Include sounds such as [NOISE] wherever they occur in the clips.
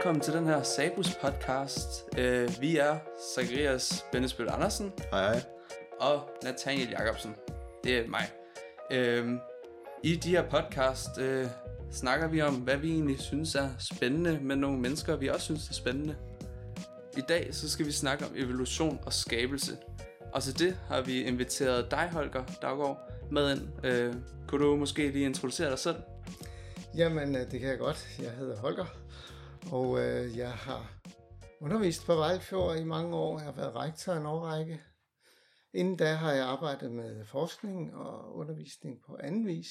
velkommen til den her Sabus podcast. Uh, vi er Zacharias Bennesbøl Andersen Hej hej. og Nathaniel Jacobsen. Det er mig. Uh, I de her podcast uh, snakker vi om, hvad vi egentlig synes er spændende med nogle mennesker, vi også synes er spændende. I dag så skal vi snakke om evolution og skabelse. Og til det har vi inviteret dig, Holger Daggaard, med ind. Uh, kunne du måske lige introducere dig selv? Jamen, det kan jeg godt. Jeg hedder Holger, og øh, jeg har undervist på Vejlfjord i mange år. Jeg har været rektor en årrække. Inden da har jeg arbejdet med forskning og undervisning på anden vis.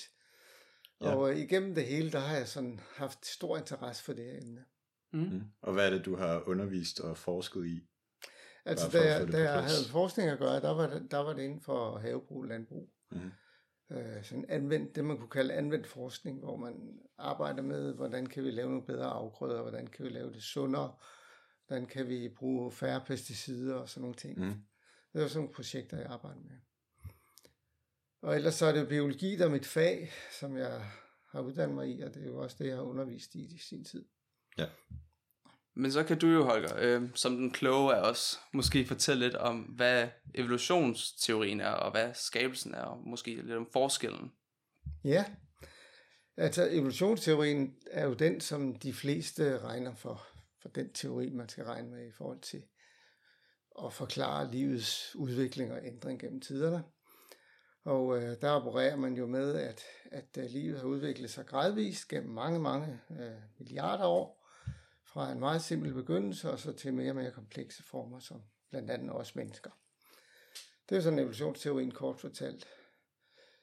Ja. Og øh, igennem det hele, der har jeg sådan haft stor interesse for det her emne. Mm. Og hvad er det, du har undervist og forsket i? Altså, da, jeg, da jeg havde forskning at gøre, der var det, der var det inden for havebrug og landbrug. Mhm. Øh, sådan anvendt, det man kunne kalde anvendt forskning, hvor man arbejder med, hvordan kan vi lave nogle bedre afgrøder, hvordan kan vi lave det sundere, hvordan kan vi bruge færre pesticider og sådan nogle ting. Mm. Det var sådan nogle projekter, jeg arbejder med. Og ellers så er det jo biologi, der er mit fag, som jeg har uddannet mig i, og det er jo også det, jeg har undervist i i sin tid. Ja. Men så kan du jo, Holger, øh, som den kloge af os, måske fortælle lidt om, hvad evolutionsteorien er, og hvad skabelsen er, og måske lidt om forskellen. Ja, altså evolutionsteorien er jo den, som de fleste regner for, for den teori, man skal regne med i forhold til at forklare livets udvikling og ændring gennem tiderne. Og øh, der opererer man jo med, at, at øh, livet har udviklet sig gradvist gennem mange, mange øh, milliarder år, fra en meget simpel begyndelse og så til mere og mere komplekse former, som blandt andet også mennesker. Det er sådan evolutionsteorien kort fortalt.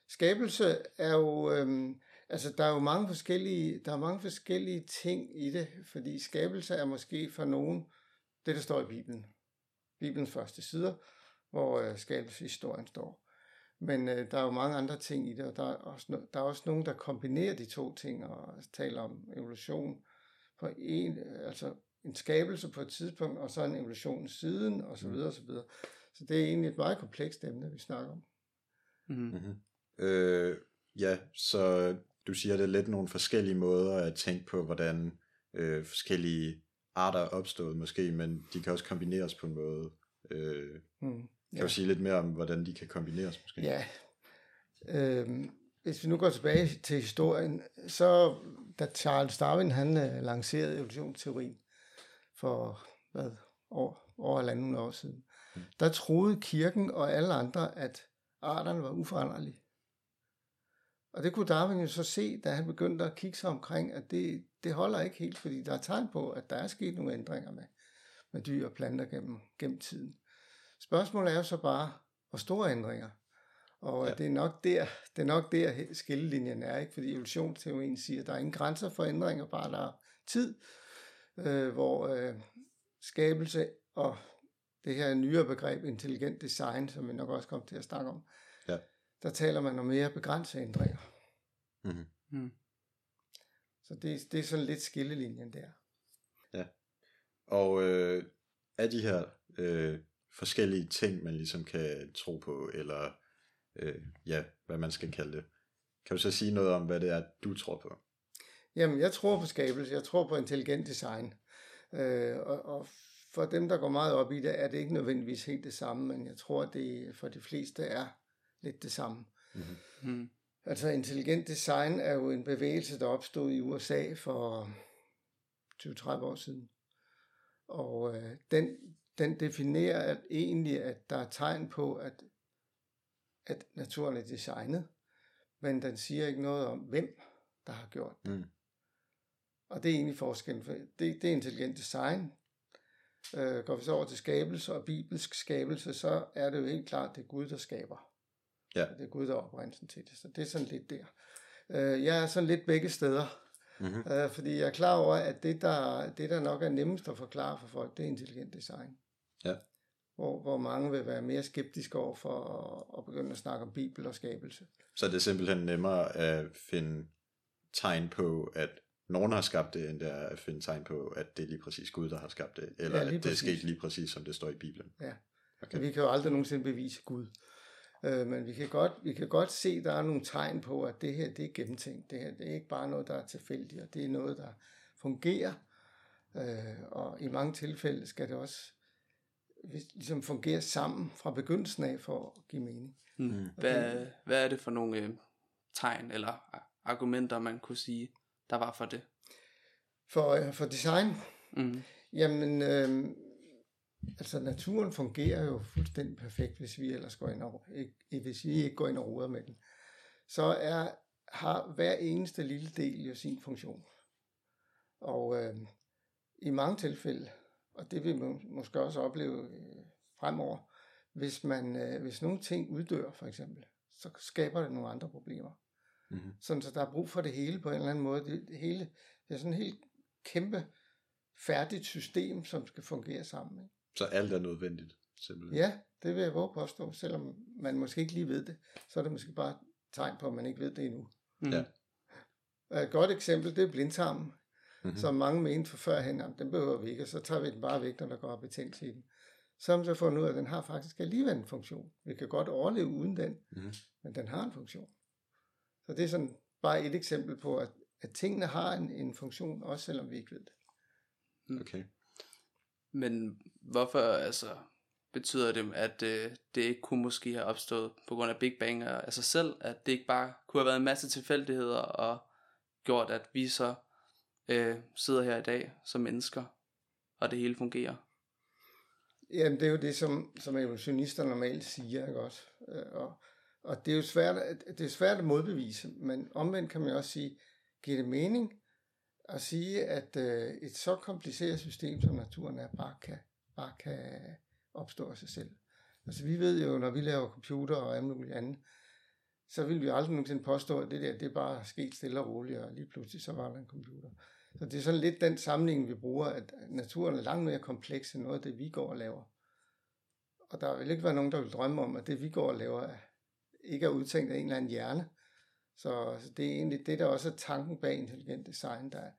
Skabelse er jo, øhm, altså der er jo mange forskellige, der er mange forskellige ting i det, fordi skabelse er måske for nogen det, der står i Bibelen. Bibelens første sider, hvor øh, skabelseshistorien står. Men øh, der er jo mange andre ting i det, og der er, også no, der er også nogen, der kombinerer de to ting og taler om evolution på en, øh, altså en skabelse på et tidspunkt, og så en evolution siden, og så videre, og så videre. Så det er egentlig et meget komplekst emne, vi snakker om. Mm. Mm-hmm. Øh, ja, så du siger, det er lidt nogle forskellige måder at tænke på, hvordan øh, forskellige arter er opstået måske, men de kan også kombineres på en måde. Øh, Mm. kan du sige lidt mere om, hvordan de kan kombineres måske? Ja. Øhm, hvis vi nu går tilbage til historien, så da Charles Darwin han øh, lancerede evolutionsteorien for hvad, år, over halvanden år siden, der troede kirken og alle andre, at arterne var uforanderlige. Og det kunne Darwin jo så se, da han begyndte at kigge sig omkring, at det, det holder ikke helt, fordi der er tegn på, at der er sket nogle ændringer med, med dyr og planter gennem, gennem tiden. Spørgsmålet er jo så bare, hvor store ændringer. Og Ja. ja. det, er nok der, det er nok der skillelinjen er, ikke? fordi evolutionsteorien siger, at der er ingen grænser for ændringer, bare der er tid, øh, hvor øh, skabelse og det her nyere begreb intelligent design, som vi nok også kommer til at snakke om, Ja. der taler man om mere begrænsede ændringer. Mm-hmm. Mm. Så det, det er sådan lidt skillelinjen der. Og øh, er de her øh, forskellige ting, man ligesom kan tro på, eller øh, ja, hvad man skal kalde det. Kan du så sige noget om, hvad det er, du tror på? Jamen, jeg tror på skabelse, jeg tror på intelligent design. Øh, og, og for dem, der går meget op i det, er det ikke nødvendigvis helt det samme, men jeg tror, at det for de fleste er lidt det samme. Mm-hmm. Mm. Altså, intelligent design er jo en bevægelse, der opstod i USA for 20-30 år siden. Og øh, den, den definerer at egentlig, at der er tegn på, at, at naturen er designet, men den siger ikke noget om, hvem der har gjort det. Mm. Og det er egentlig forskellen. For det, det er intelligent design. Øh, går vi så over til skabelse og bibelsk skabelse, så er det jo helt klart, det er Gud, der skaber. Ja. Det er Gud, der er oprindelsen til det. Så det er sådan lidt der. Øh, jeg er sådan lidt begge steder. Mm-hmm. Øh, fordi jeg er klar over, at det der, det, der nok er nemmest at forklare for folk, det er intelligent design. Ja. Hvor, hvor mange vil være mere skeptiske over for at, at begynde at snakke om bibel og skabelse. Så er det simpelthen nemmere at finde tegn på, at nogen har skabt det, end det er at finde tegn på, at det er lige præcis Gud, der har skabt det, eller Ja, at det er sket lige præcis, som det står i Bibelen. Ja. Okay. Vi kan jo aldrig nogensinde bevise Gud. Øh, men vi kan, godt, vi kan godt se, at der er nogle tegn på, at det her det er gennemtænkt. Det her det er ikke bare noget, der er tilfældigt, og det er noget, der fungerer. Øh, og i mange tilfælde skal det også ligesom fungere sammen fra begyndelsen af for at give mening. Mm. Hvad, hvad er det for nogle øh, tegn eller argumenter, man kunne sige, der var for det? For, øh, for design? Mm. Jamen, øh, altså naturen fungerer jo fuldstændig perfekt, hvis vi ellers går ind og, ikke, hvis vi ikke går ind og roder med den. Så er, har hver eneste lille del jo sin funktion. Og øh, i mange tilfælde, og det vil man måske også opleve øh, fremover, hvis, man, øh, hvis nogle ting uddør for eksempel, så skaber det nogle andre problemer. Mm-hmm. Sådan så der er brug for det hele på en eller anden måde. Det, det hele det er sådan et helt kæmpe færdigt system, som skal fungere sammen. Ikke? Så alt er nødvendigt, simpelthen? Ja, det vil jeg våge påstå, selvom man måske ikke lige ved det. Så er det måske bare tegn på, at man ikke ved det endnu. Mm. Ja. Et godt eksempel, det er blindtarmen, mm-hmm. som mange mente for førhen, at den behøver vi ikke, og så tager vi den bare væk, når der går betændelse i den. Så har man så fundet ud af, at den har faktisk alligevel en funktion. Vi kan godt overleve uden den, mm-hmm. men den har en funktion. Så det er sådan bare et eksempel på, at, at tingene har en, en funktion, også selvom vi ikke ved det. Mm. Okay. Men hvorfor altså, betyder det, at øh, det ikke kunne måske have opstået på grund af Big Bang af sig selv, at det ikke bare kunne have været en masse tilfældigheder og gjort, at vi så øh, sidder her i dag som mennesker, og det hele fungerer? Jamen, det er jo det, som, som evolutionister normalt siger, ikke også? Øh, og, og det er jo svært, det er svært at modbevise, men omvendt kan man også sige, giver det mening at sige, at øh, et så kompliceret system som naturen er, bare kan, bare kan opstå af sig selv. Altså vi ved jo, når vi laver computer og alt muligt andet, så vil vi aldrig nogensinde påstå, at det der, det er bare sket stille og roligt, og lige pludselig så var der en computer. Så det er sådan lidt den sammenligning, vi bruger, at naturen er langt mere kompleks end noget af det, vi går og laver. Og der vil ikke være nogen, der vil drømme om, at det, vi går og laver, ikke er udtænkt af en eller anden hjerne. Så, så det er egentlig det, der også er tanken bag intelligent design. Der,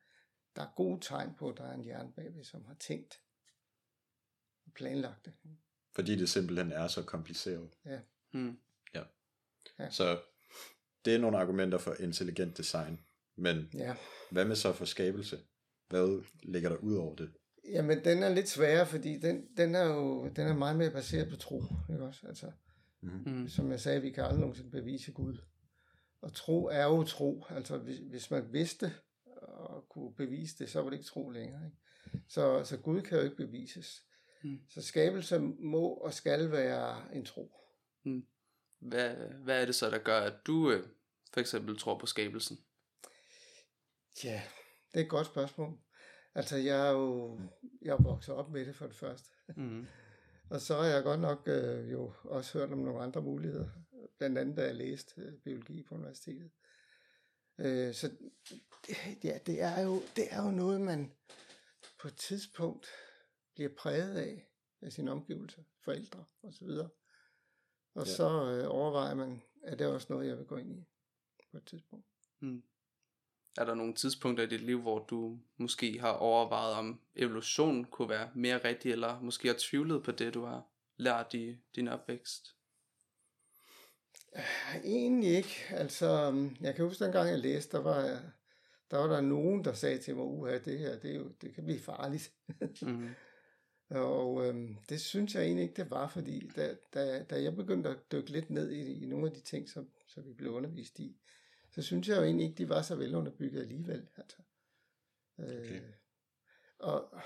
der er gode tegn på, at der er en hjerne bagved, som har tænkt og planlagt det. Fordi det simpelthen er så kompliceret. Ja. Hmm. Ja. ja. Så det er nogle argumenter for intelligent design. Men ja. hvad med så for skabelse? Hvad ligger der ud over det? Jamen, den er lidt sværere, fordi den, den er jo den er meget mere baseret på tro. Ikke også? Altså, mm-hmm. Som jeg sagde, vi kan aldrig nogensinde bevise Gud. Og tro er jo tro. Altså, hvis, hvis man vidste og kunne bevise det, så var det ikke tro længere. Ikke? Så, så Gud kan jo ikke bevises. Mm. Så skabelse må og skal være en tro. Mm. Hvad, hvad er det så, der gør, at du øh, for eksempel tror på skabelsen? Ja, det er et godt spørgsmål. Altså, jeg er jo jeg er vokset op med det for det første. Mm. [LAUGHS] og så har jeg godt nok øh, jo også hørt om nogle andre muligheder. Blandt andet, da jeg læste øh, biologi på universitetet. Øh, så ja, det er, jo, det er jo noget, man på et tidspunkt bliver præget af, af sin omgivelser, forældre osv. Og, og ja. så øh, overvejer man, at det er også noget, jeg vil gå ind i på et tidspunkt. Mm. Er der nogle tidspunkter i dit liv, hvor du måske har overvejet, om evolution kunne være mere rigtig, eller måske har tvivlet på det, du har lært i din opvækst? Egentlig ikke. Altså, jeg kan huske, dengang jeg læste, der var, der var der nogen, der sagde til mig, uha, det her, det, er jo, det kan blive farligt. mm. [LAUGHS] Og øhm, det synes jeg egentlig ikke, det var, fordi da, da, da jeg begyndte at dykke lidt ned i, i nogle af de ting, som, som vi blev undervist i, så synes jeg jo egentlig ikke, de var så velunderbygget alligevel. Altså. Okay. Øh, og,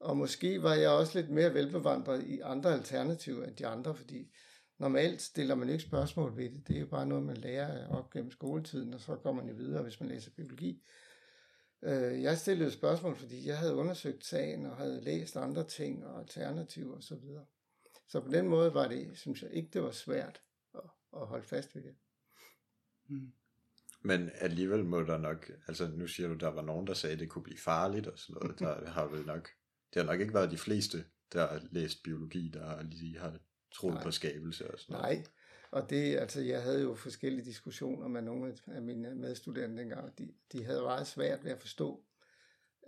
og måske var jeg også lidt mere velbevandret i andre alternativer end de andre, fordi normalt stiller man ikke spørgsmål ved det. Det er jo bare noget, man lærer op gennem skoletiden, og så går man jo videre, hvis man læser biologi. Øh, jeg stillede spørgsmål, fordi jeg havde undersøgt sagen og havde læst andre ting og alternativer osv. Så, videre. så på den måde var det, synes jeg ikke, det var svært at, at holde fast ved det. Mm. Men alligevel må der nok, altså nu siger du, der var nogen, der sagde, at det kunne blive farligt og sådan noget. Der har vel nok, det har nok ikke været de fleste, der har læst biologi, der lige har troet Nej. på skabelse og sådan noget. Nej, og det, altså jeg havde jo forskellige diskussioner med nogle af mine medstuderende dengang. De, de havde meget svært ved at forstå,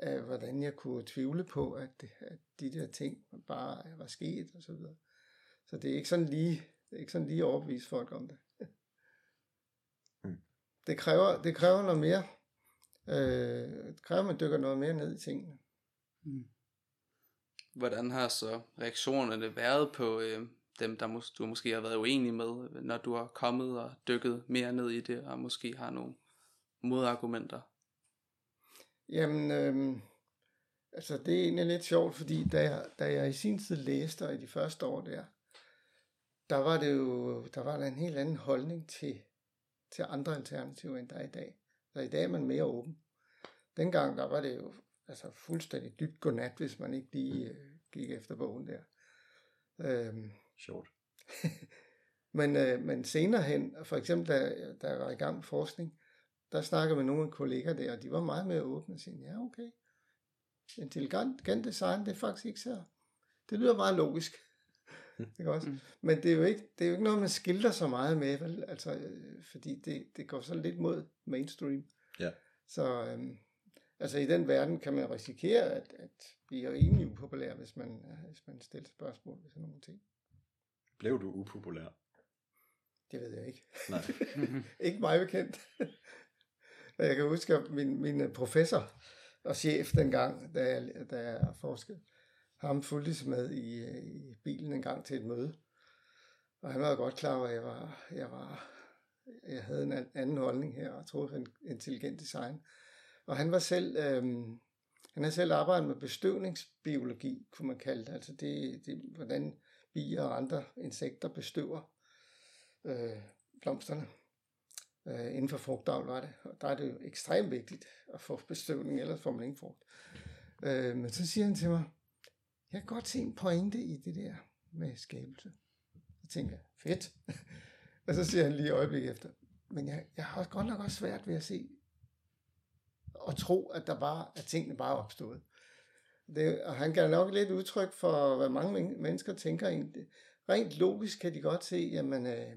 uh, hvordan jeg kunne tvivle på, at, at de der ting bare var sket og så videre. Så det er ikke sådan lige, det er ikke sådan lige overbevise folk om det. Mm. Det kræver, det kræver noget mere. Øh, det kræver, at man dykker noget mere ned i tingene. Hvordan har så reaktionerne været på øh, dem, der mås- du måske har været uenig med, når du har kommet og dykket mere ned i det, og måske har nogle modargumenter? Jamen, øhm, altså det er egentlig lidt sjovt, fordi da jeg, da jeg i sin tid læste, og i de første år der, der var det jo, der var der en helt anden holdning til, til andre alternativer, end der er i dag. Så i dag er man mere åben. Dengang, der var det jo altså fuldstændig dybt godnat, hvis man ikke lige øh, gik efter bogen der. Øhm, Sjovt. [LAUGHS] men, øh, men senere hen, for eksempel da, da jeg var i gang med forskning, der snakkede med nogle af kolleger der, og de var meget mere åbne og sagde, ja okay, intelligent design, det er faktisk ikke så, det lyder meget logisk. [LAUGHS] ikke også? Mm. Men det er, jo ikke, det er jo ikke noget, man skilter så meget med, vel? Altså, øh, fordi det, det går så lidt mod mainstream. Ja. Så øhm, altså i den verden kan man risikere, at, at er rimelig upopulære, hvis man, øh, hvis man stiller spørgsmål ved sådan nogle ting. Blev du upopulær? Det ved jeg ikke. Nej. [LAUGHS] ikke mig bekendt. [LAUGHS] Jeg kan huske, at min, min professor og chef dengang, da jeg, da jeg forskede, ham fulgte med i, øh, i bilen en gang til et møde. Og han var godt klar over, at jeg, var, jeg, var, jeg havde en anden holdning her, og troede på intelligent design. Og han var selv, øhm, han havde selv arbejdet med bestøvningsbiologi, kunne man kalde det. Altså det, det hvordan bier og andre insekter bestøver øh, blomsterne. Øh, inden for frugtavl var det. Og der er det jo ekstremt vigtigt at få bestøvning, ellers får man ingen frugt. Øh, men så siger han til mig, jeg kan godt se en pointe i det der med skabelse. Så tænker jeg, fedt. [LAUGHS] og så siger han lige et øjeblik efter, men jeg, jeg har godt nok også svært ved at se og tro, at der bare, at tingene bare er opstået. Det, og han gav nok lidt udtryk for, hvad mange men- mennesker tænker egentlig. Rent logisk kan de godt se, jamen, øh,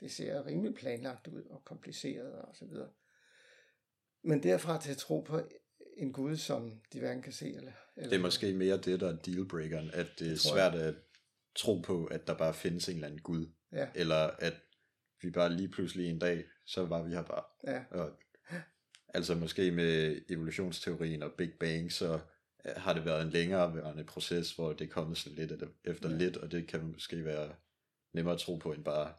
det ser rimelig planlagt ud og kompliceret og så videre. Men derfra til at tro på en Gud, som de hverken kan se eller... eller Det er måske mere det, der er dealbreakeren, at det er Det svært at tro på, at der bare findes en eller anden Gud. Ja, Eller at vi bare lige pludselig en dag, så var vi her bare. ja, Og, altså måske med evolutionsteorien og Big Bang, så øh, har det været en længerevarende proces, hvor det er kommet sådan lidt efter- Ja. lidt, og det kan måske være nemmere at tro på end bare,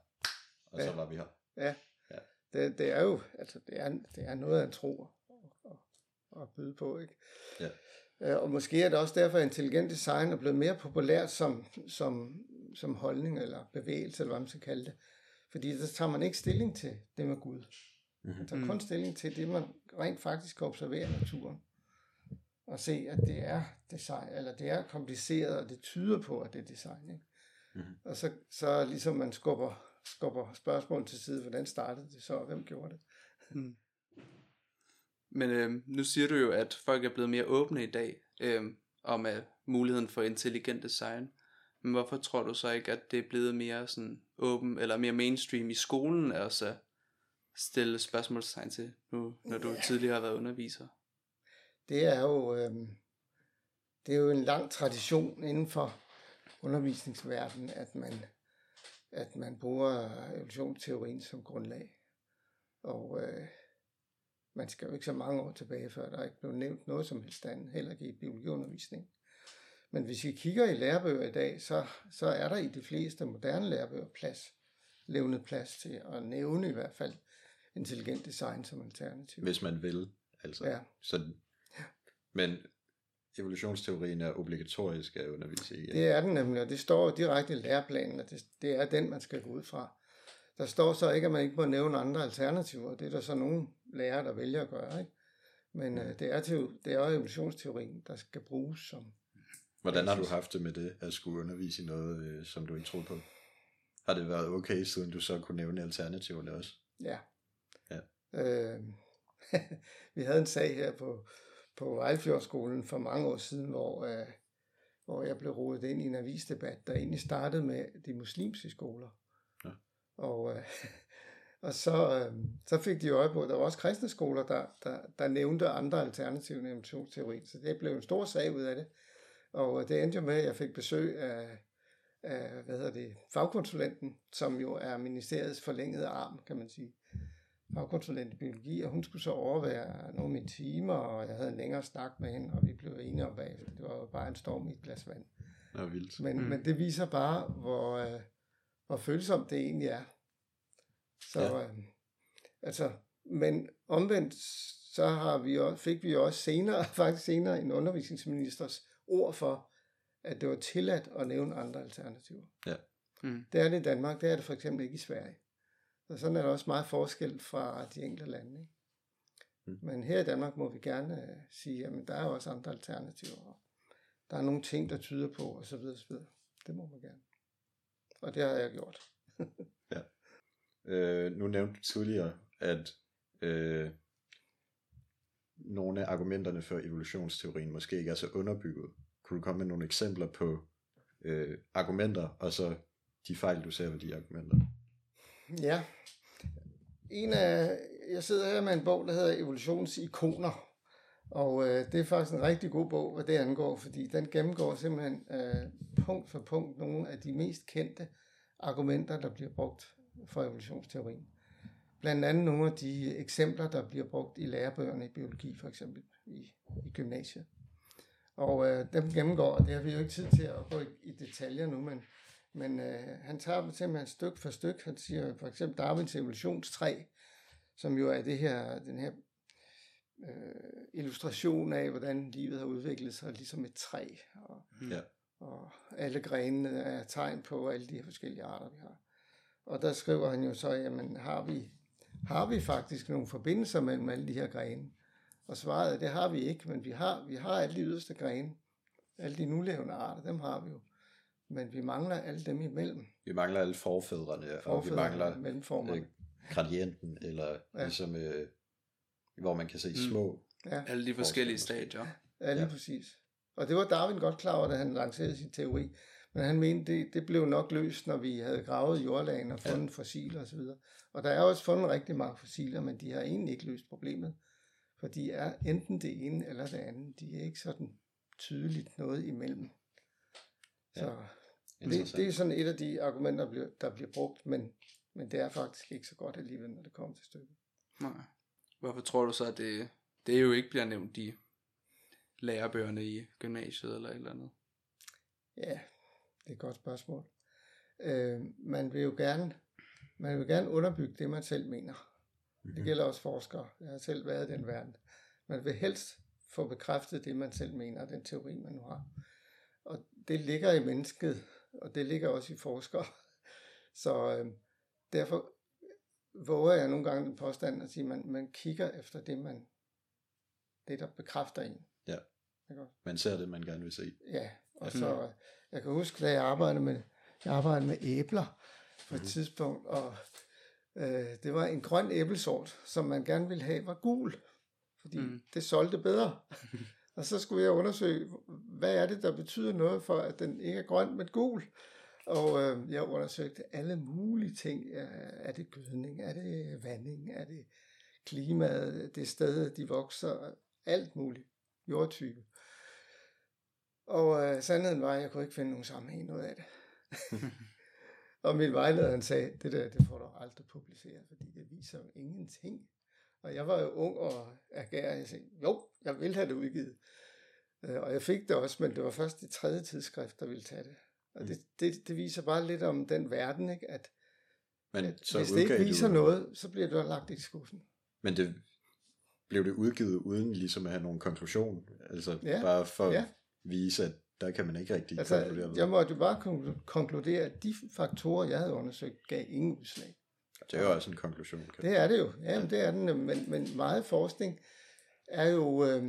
og så Ja. var vi her. ja. Ja. Det, det er jo, altså det er, det er noget af en tro at, at byde på, ikke? Ja. Øh, Og måske er det også derfor, at intelligent design er blevet mere populært som, som, som holdning eller bevægelse, eller hvad man skal kalde det. Fordi der tager man ikke stilling til det med Gud. Mhm. Man tager Mm. kun stilling til det, man rent faktisk kan observere i naturen. Og se, at det er design, eller det er kompliceret, og det tyder på, at det er design. Ikke? Mhm. Og så, så ligesom man skubber, skubber spørgsmål til side, hvordan startede det så, og hvem gjorde det? Mm. Men øh, nu siger du jo, at folk er blevet mere åbne i dag øh, om uh, muligheden for intelligent design. Men hvorfor tror du så ikke, at det er blevet mere sådan åben eller mere mainstream i skolen at så stille spørgsmålstegn til, nu, når du Ja. tidligere har været underviser? Det er jo, øh, det er jo en lang tradition inden for undervisningsverdenen, at man, at man bruger evolutionsteorien som grundlag. Og øh, man skal jo ikke så mange år tilbage, før der ikke blev nævnt noget som helst andet, heller ikke i biologiundervisning. Men hvis vi kigger i lærebøger i dag, så, så er der i de fleste moderne lærebøger plads, levnet plads til at nævne i hvert fald intelligent design som alternativ. Hvis man vil. Altså. Ja. Så, men evolutionsteorien er obligatorisk at undervise i. Det er den nemlig, og det står direkte i læreplanen, at det, det er den, man skal gå ud fra. Der står så ikke, at man ikke må nævne andre alternativer. Det er der så nogle lærere, der vælger at gøre. Ikke? Men øh, det, er til, det er evolutionsteorien, der skal bruges som... Hvordan har du haft det med det, at skulle undervise i noget, øh, som du ikke troede på? Har det været okay, siden du så kunne nævne alternativerne også? Ja. Ja. Øh, [LAUGHS] vi havde en sag her på, på Vejlefjordskolen for mange år siden, hvor, øh, hvor jeg blev rodet ind i en avisdebat, der egentlig startede med de muslimske skoler. Ja. Og, øh, [LAUGHS] og så, øh, så fik de øje på, at der var også kristne skoler, der, der, der nævnte andre alternative end evolutionsteori. Så det blev en stor sag ud af det. Og det endte jo med, at jeg fik besøg af, af hvad hedder det, fagkonsulenten, som jo er ministeriets forlængede arm, kan man sige. fagkonsulent i biologi, og hun skulle så overvære nogle af mine timer, og jeg havde en længere snak med hende, og vi blev enige om bagefter. Det var jo bare en storm i et glas vand. Er vildt. Men, mm. men det viser bare, hvor, øh, hvor følsomt det egentlig er. Så, Ja. ja. øh, altså, men omvendt, så har vi også, fik vi også senere, [LAUGHS] faktisk senere, en undervisningsministers ord for, at det var tilladt at nævne andre alternativer. Mm. Det er det i Danmark, det er det for eksempel ikke i Sverige. Så sådan er der også meget forskel fra de enkelte lande. Ikke? Mm. Men her i Danmark må vi gerne øh, sige, at der er også andre alternativer. Der er nogle ting, der tyder på, og så videre, og så videre. Det må man gerne. Og det har jeg gjort. [LAUGHS] Øh, nu nævnte du tidligere, at øh, nogle af argumenterne for evolutionsteorien måske ikke er så underbygget. Kunne du komme med nogle eksempler på øh, argumenter, og så de fejl, du ser ved de argumenter? Ja. En af, jeg sidder her med en bog, der hedder Evolutionsikoner. Og øh, det er faktisk en rigtig god bog, hvad det angår, fordi den gennemgår simpelthen øh, punkt for punkt nogle af de mest kendte argumenter, der bliver brugt for evolutionsteorien. Blandt andet nogle af de eksempler, der bliver brugt i lærebøgerne i biologi, for eksempel i, i gymnasiet. Og øh, dem gennemgår, og det har vi jo ikke tid til at gå i, i detaljer nu, men, men øh, han tager dem simpelthen stykke for stykke. Han siger for eksempel Darwins evolutionstræ, som jo er det her, den her øh, illustration af, hvordan livet har udviklet sig ligesom et træ. Og, Ja. og alle grenene er tegn på alle de her forskellige arter, vi har. Og der skriver han jo så, jamen har vi, har vi faktisk nogle forbindelser mellem alle de her grene? Og svaret er, det har vi ikke, men vi har, vi har alle de yderste grene. Alle de nulevende arter, dem har vi jo. Men vi mangler alle dem imellem. Vi mangler alle forfædrene, og vi Forfædrene, mangler mellemformerne. øh, gradienten, eller. Ja. ligesom, øh, hvor man kan se Mm. små. Ja. Alle de forskellige stadier. Ja, lige Ja. ja. præcis. Og det var Darwin godt klar over, da han lancerede sin teori. Men han mente, det, det blev nok løst, når vi havde gravet jordlagen og fundet ja. fossiler osv. Og der er også fundet rigtig mange fossiler, men de har egentlig ikke løst problemet. For de er enten det ene eller det andet. De er ikke sådan tydeligt noget imellem. Så det, det er sådan et af de argumenter, der bliver, der bliver brugt, men, men det er faktisk ikke så godt alligevel, når det kommer til stykket. Nej. Hvorfor tror du så, at det, det jo ikke bliver nævnt i lærebøgerne i gymnasiet eller et eller andet? Ja, det er et godt spørgsmål. Øh, man vil jo gerne, man vil gerne underbygge det, man selv mener. Det gælder også forskere. Jeg har selv været i den verden. Man vil helst få bekræftet det, man selv mener, den teori, man nu har. Og det ligger i mennesket, og det ligger også i forskere. [LAUGHS] Så øh, derfor våger jeg nogle gange den påstand at sige, at man, man kigger efter det, man, det, der bekræfter en. Ja. Ikke? Man ser det, man gerne vil se. Ja, og så, øh, jeg kan huske, da jeg arbejdede med, jeg arbejdede med æbler på et Mhm. tidspunkt, og øh, det var en grøn æblesort, som man gerne ville have var gul, fordi mm. det solgte bedre. og så skulle jeg undersøge, hvad er det, der betyder noget for, at den ikke er grøn, men gul. Og øh, jeg undersøgte alle mulige ting. Er, det gødning? Er det vanding? Er det klimaet? Det sted, de vokser? Alt muligt. Jordtype. Og øh, sandheden var, at jeg kunne ikke finde nogen sammenhæng noget af det. [LAUGHS] og min vejleder han sagde, det der, det får du aldrig publiceret, fordi det viser jo ingenting. Og jeg var jo ung og agerig, og jeg sagde, jo, jeg vil have det udgivet. Øh, og jeg fik det også, men det var først det tredje tidsskrift, der ville tage det. Og det, det, det viser bare lidt om den verden, ikke? at, Men at så hvis det ikke viser du, noget, så bliver det lagt i skuffen. Men det blev det udgivet uden ligesom at have nogen konklusion. Altså Ja, bare for at ja. vise, at der kan man ikke rigtig Altså, konkludere noget. jeg måtte jo bare konklu- konkludere, at de faktorer, jeg havde undersøgt, gav ingen udslag. Det er jo også en konklusion. Kan Det er det jo. Ja, men det er den. Men, men meget forskning er jo, øh,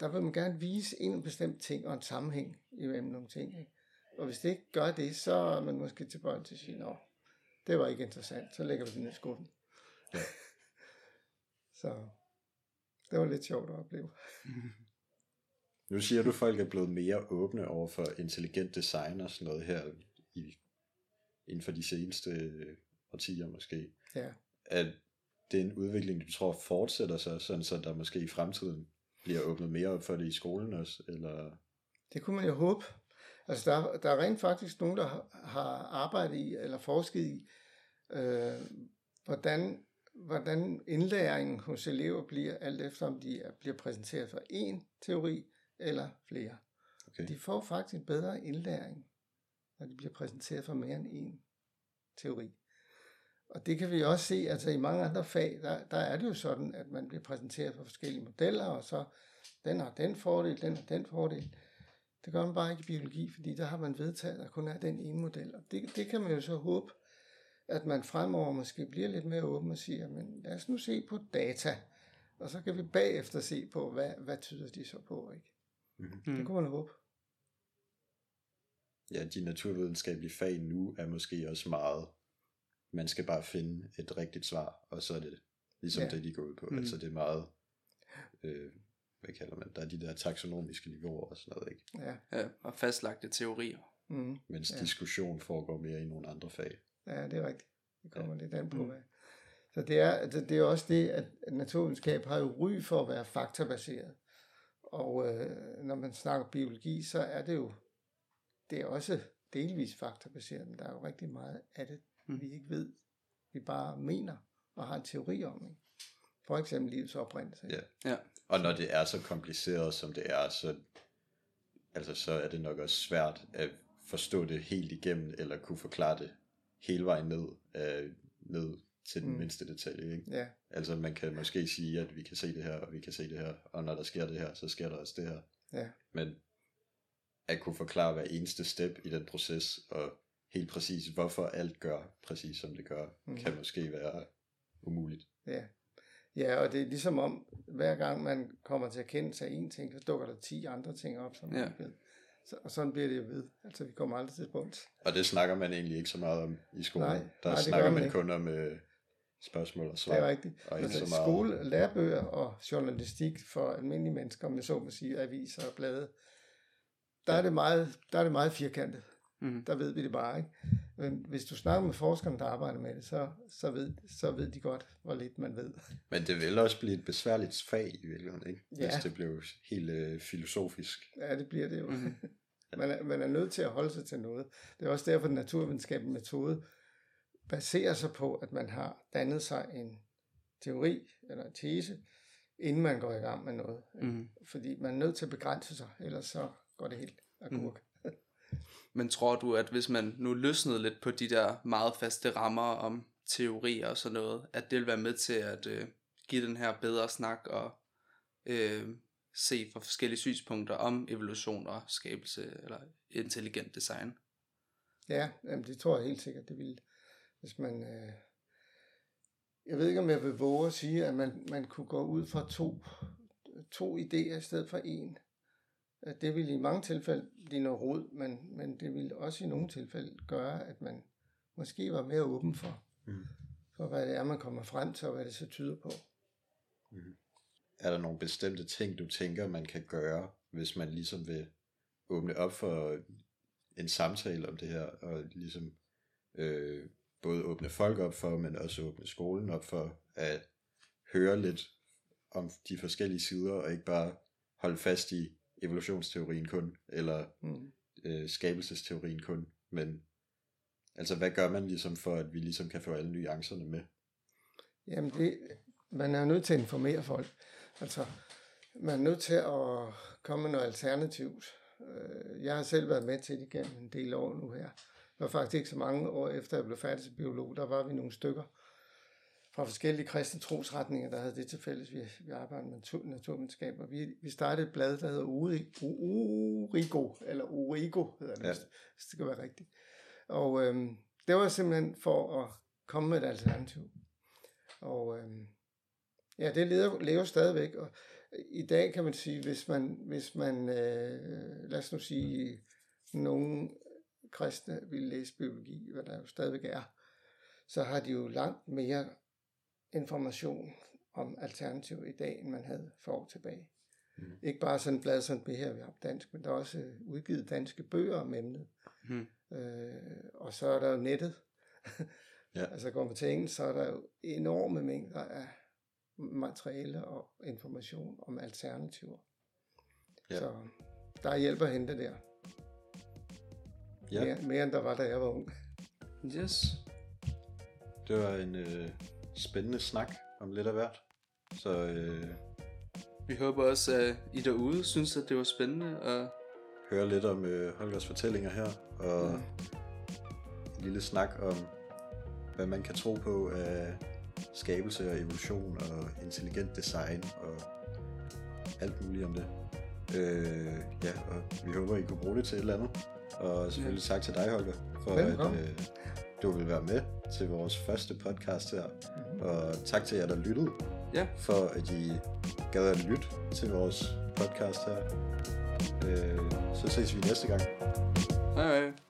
der vil man gerne vise en bestemt ting og en sammenhæng imellem nogle ting. Ikke? Og hvis det ikke gør det, så er man måske tilbøjelig til at sige, nå, det var ikke interessant, så lægger vi den i skuffen. Ja. [LAUGHS] så det var lidt sjovt at opleve. [LAUGHS] Nu siger du, at folk er blevet mere åbne over for intelligent design og sådan noget her i, inden for de seneste øh, årtier måske. Ja. At det er en udvikling, du tror fortsætter sig, sådan så der måske i fremtiden bliver åbnet mere op for det i skolen også? Eller... Det kunne man jo håbe. Altså, der, der er rent faktisk nogen, der har- arbejdet i, eller forsket i, øh, hvordan hvordan indlæringen hos elever bliver, alt efter om de er, bliver præsenteret for én teori eller flere. Okay. De får faktisk en bedre indlæring, når de bliver præsenteret for mere end én teori. Og det kan vi også se, altså i mange andre fag, der, der er det jo sådan, at man bliver præsenteret for forskellige modeller, og så den har den fordel, den har den fordel. Det gør man bare ikke i biologi, fordi der har man vedtaget, at der kun er den ene model. Og det, det kan man jo så håbe, at man fremover måske bliver lidt mere åben og siger, men lad os nu se på data, og så kan vi bagefter se på, hvad, hvad tyder de så på, ikke? Mhm. Mm. Det kunne man håbe. Ja, de naturvidenskabelige fag nu er måske også meget, man skal bare finde et rigtigt svar, og så er det ligesom Ja. det, de går ud på. Mm. Altså det er meget, øh, hvad kalder man, der er de der taksonomiske niveauer og sådan noget, ikke? Ja. Ja, og fastlagte teorier. Mm. Mens Ja. ja. diskussion foregår mere i nogle andre fag. Ja, det er rigtigt. Det kommer lidt an på, Mm. hvad. Så det er, altså, det er også det, at naturvidenskab har jo ry for at være faktabaseret. Og øh, når man snakker biologi, så er det jo det er også delvis faktabaseret, men der er jo rigtig meget af det, Mm. vi ikke ved. Vi bare mener og har en teori om. Ikke? For eksempel livets oprindelse. Ja. Ja. Og når det er så kompliceret, som det er, så, altså, så er det nok også svært at forstå det helt igennem, eller kunne forklare det hele vejen ned, øh, ned til den Mm. mindste detalje. Ikke? Ja, Altså man kan måske sige, at vi kan se det her, og vi kan se det her, og når der sker det her, så sker der også det her. ja, Men at kunne forklare hver eneste step i den proces, og helt præcis hvorfor alt gør præcis som det gør, mm. kan måske være umuligt. ja. Ja, og det er ligesom om, hver gang man kommer til at kende sig en ting, så dukker der 10 andre ting op, som man Ja. ikke ved. Så, og sådan bliver det jo ved. Altså, vi kommer aldrig til bunds. Og det snakker man egentlig ikke så meget om i skolen. Nej, der nej, det snakker gør man man ikke. kun om øh, spørgsmål og svar. Det er rigtigt. Og ikke Altså, så meget... skole, lærebøger og journalistik for almindelige mennesker, med så må sige, aviser og blade, der er det meget, der er det meget firkantet. Mm. Der ved vi det bare ikke. Men hvis du snakker med forskerne, der arbejder med det, så, så, ved, så ved de godt, hvor lidt man ved. Men det vil også blive et besværligt fag i virkeligheden, ikke? Ja. Hvis det blev helt øh, filosofisk. Ja, det bliver det jo. Mhm. [LAUGHS] Man, er, man er nødt til at holde sig til noget. Det er også derfor, at den naturvidenskabelige metode baserer sig på, at man har dannet sig en teori eller en tese, inden man går i gang med noget. Mm. Fordi man er nødt til at begrænse sig, ellers så går det helt agurk. Mm. Men tror du, at hvis man nu løsnede lidt på de der meget faste rammer om teorier og sådan noget, at det vil være med til at øh, give den her bedre snak og øh, se fra forskellige synspunkter om evolution og skabelse eller intelligent design? Ja, jamen, det tror jeg helt sikkert, det ville. Hvis man... Øh... Jeg ved ikke, om jeg vil våge at sige, at man, man kunne gå ud fra to, to idéer i stedet for en. Det ville i mange tilfælde blive noget rod, men, men det ville også i nogle tilfælde gøre, at man måske var mere åben for, Mm. for hvad det er, man kommer frem til, og hvad det så tyder på. Er der nogle bestemte ting, du tænker, man kan gøre, hvis man ligesom vil åbne op for en samtale om det her, og ligesom øh, både åbne folk op for, men også åbne skolen op for at høre lidt om de forskellige sider, og ikke bare holde fast i evolutionsteorien kun, eller Mm. øh, skabelsesteorien kun, men altså hvad gør man ligesom for, at vi ligesom kan få alle nuancerne med? Jamen, det, man er nødt til at informere folk. Altså, man er nødt til at komme med noget alternativt. Øh, Jeg har selv været med til det gennem en del år nu her. Det var faktisk ikke så mange år efter, jeg blev færdig som biolog. Der var vi nogle stykker fra forskellige kristne trosretninger, der havde det til fælles. Vi, vi arbejder med natur, naturvidenskab, og vi, vi startede et blad, der hedder Urigo, eller Urigo hedder det, Ja. hvis det skal være rigtigt. Og øhm, det var simpelthen for at komme med et alternativ. Og øhm, ja, det lever, lever stadigvæk. Og i dag kan man sige, hvis man, hvis man øh, lad os nu sige, nogle kristne vil læse biologi, hvad der jo stadigvæk er, så har de jo langt mere information om alternativ i dag, end man havde for år tilbage. Mm. Ikke bare sådan blad som det her, vi har på dansk, men der er også øh, udgivet danske bøger om emnet. Mm. Øh, og så er der jo nettet. [LAUGHS] Ja. Altså går man til engelsk, så er der jo enorme mængder af materiale og information om alternativer. Ja. Så der er hjælp at hente der. Ja, Mere, mere end der var, da jeg var ung. Yes. det var en, øh, spændende snak om lidt af hvert. Så øh, Vi håber også, at I derude synes, at det var spændende. Og høre lidt om øh, Holgers fortællinger her, og Mm. en lille snak om, hvad man kan tro på af skabelse og evolution og intelligent design og alt muligt om det. Øh, ja, og vi håber, I kunne bruge det til et eller andet. Og selvfølgelig tak til dig, Holger, for at Velbekomme. øh, du vil være med til vores første podcast her. Og tak til jer, der lyttede, ja, for at I gad at lytte til vores podcast her. Øh, så ses vi næste gang. hej hej.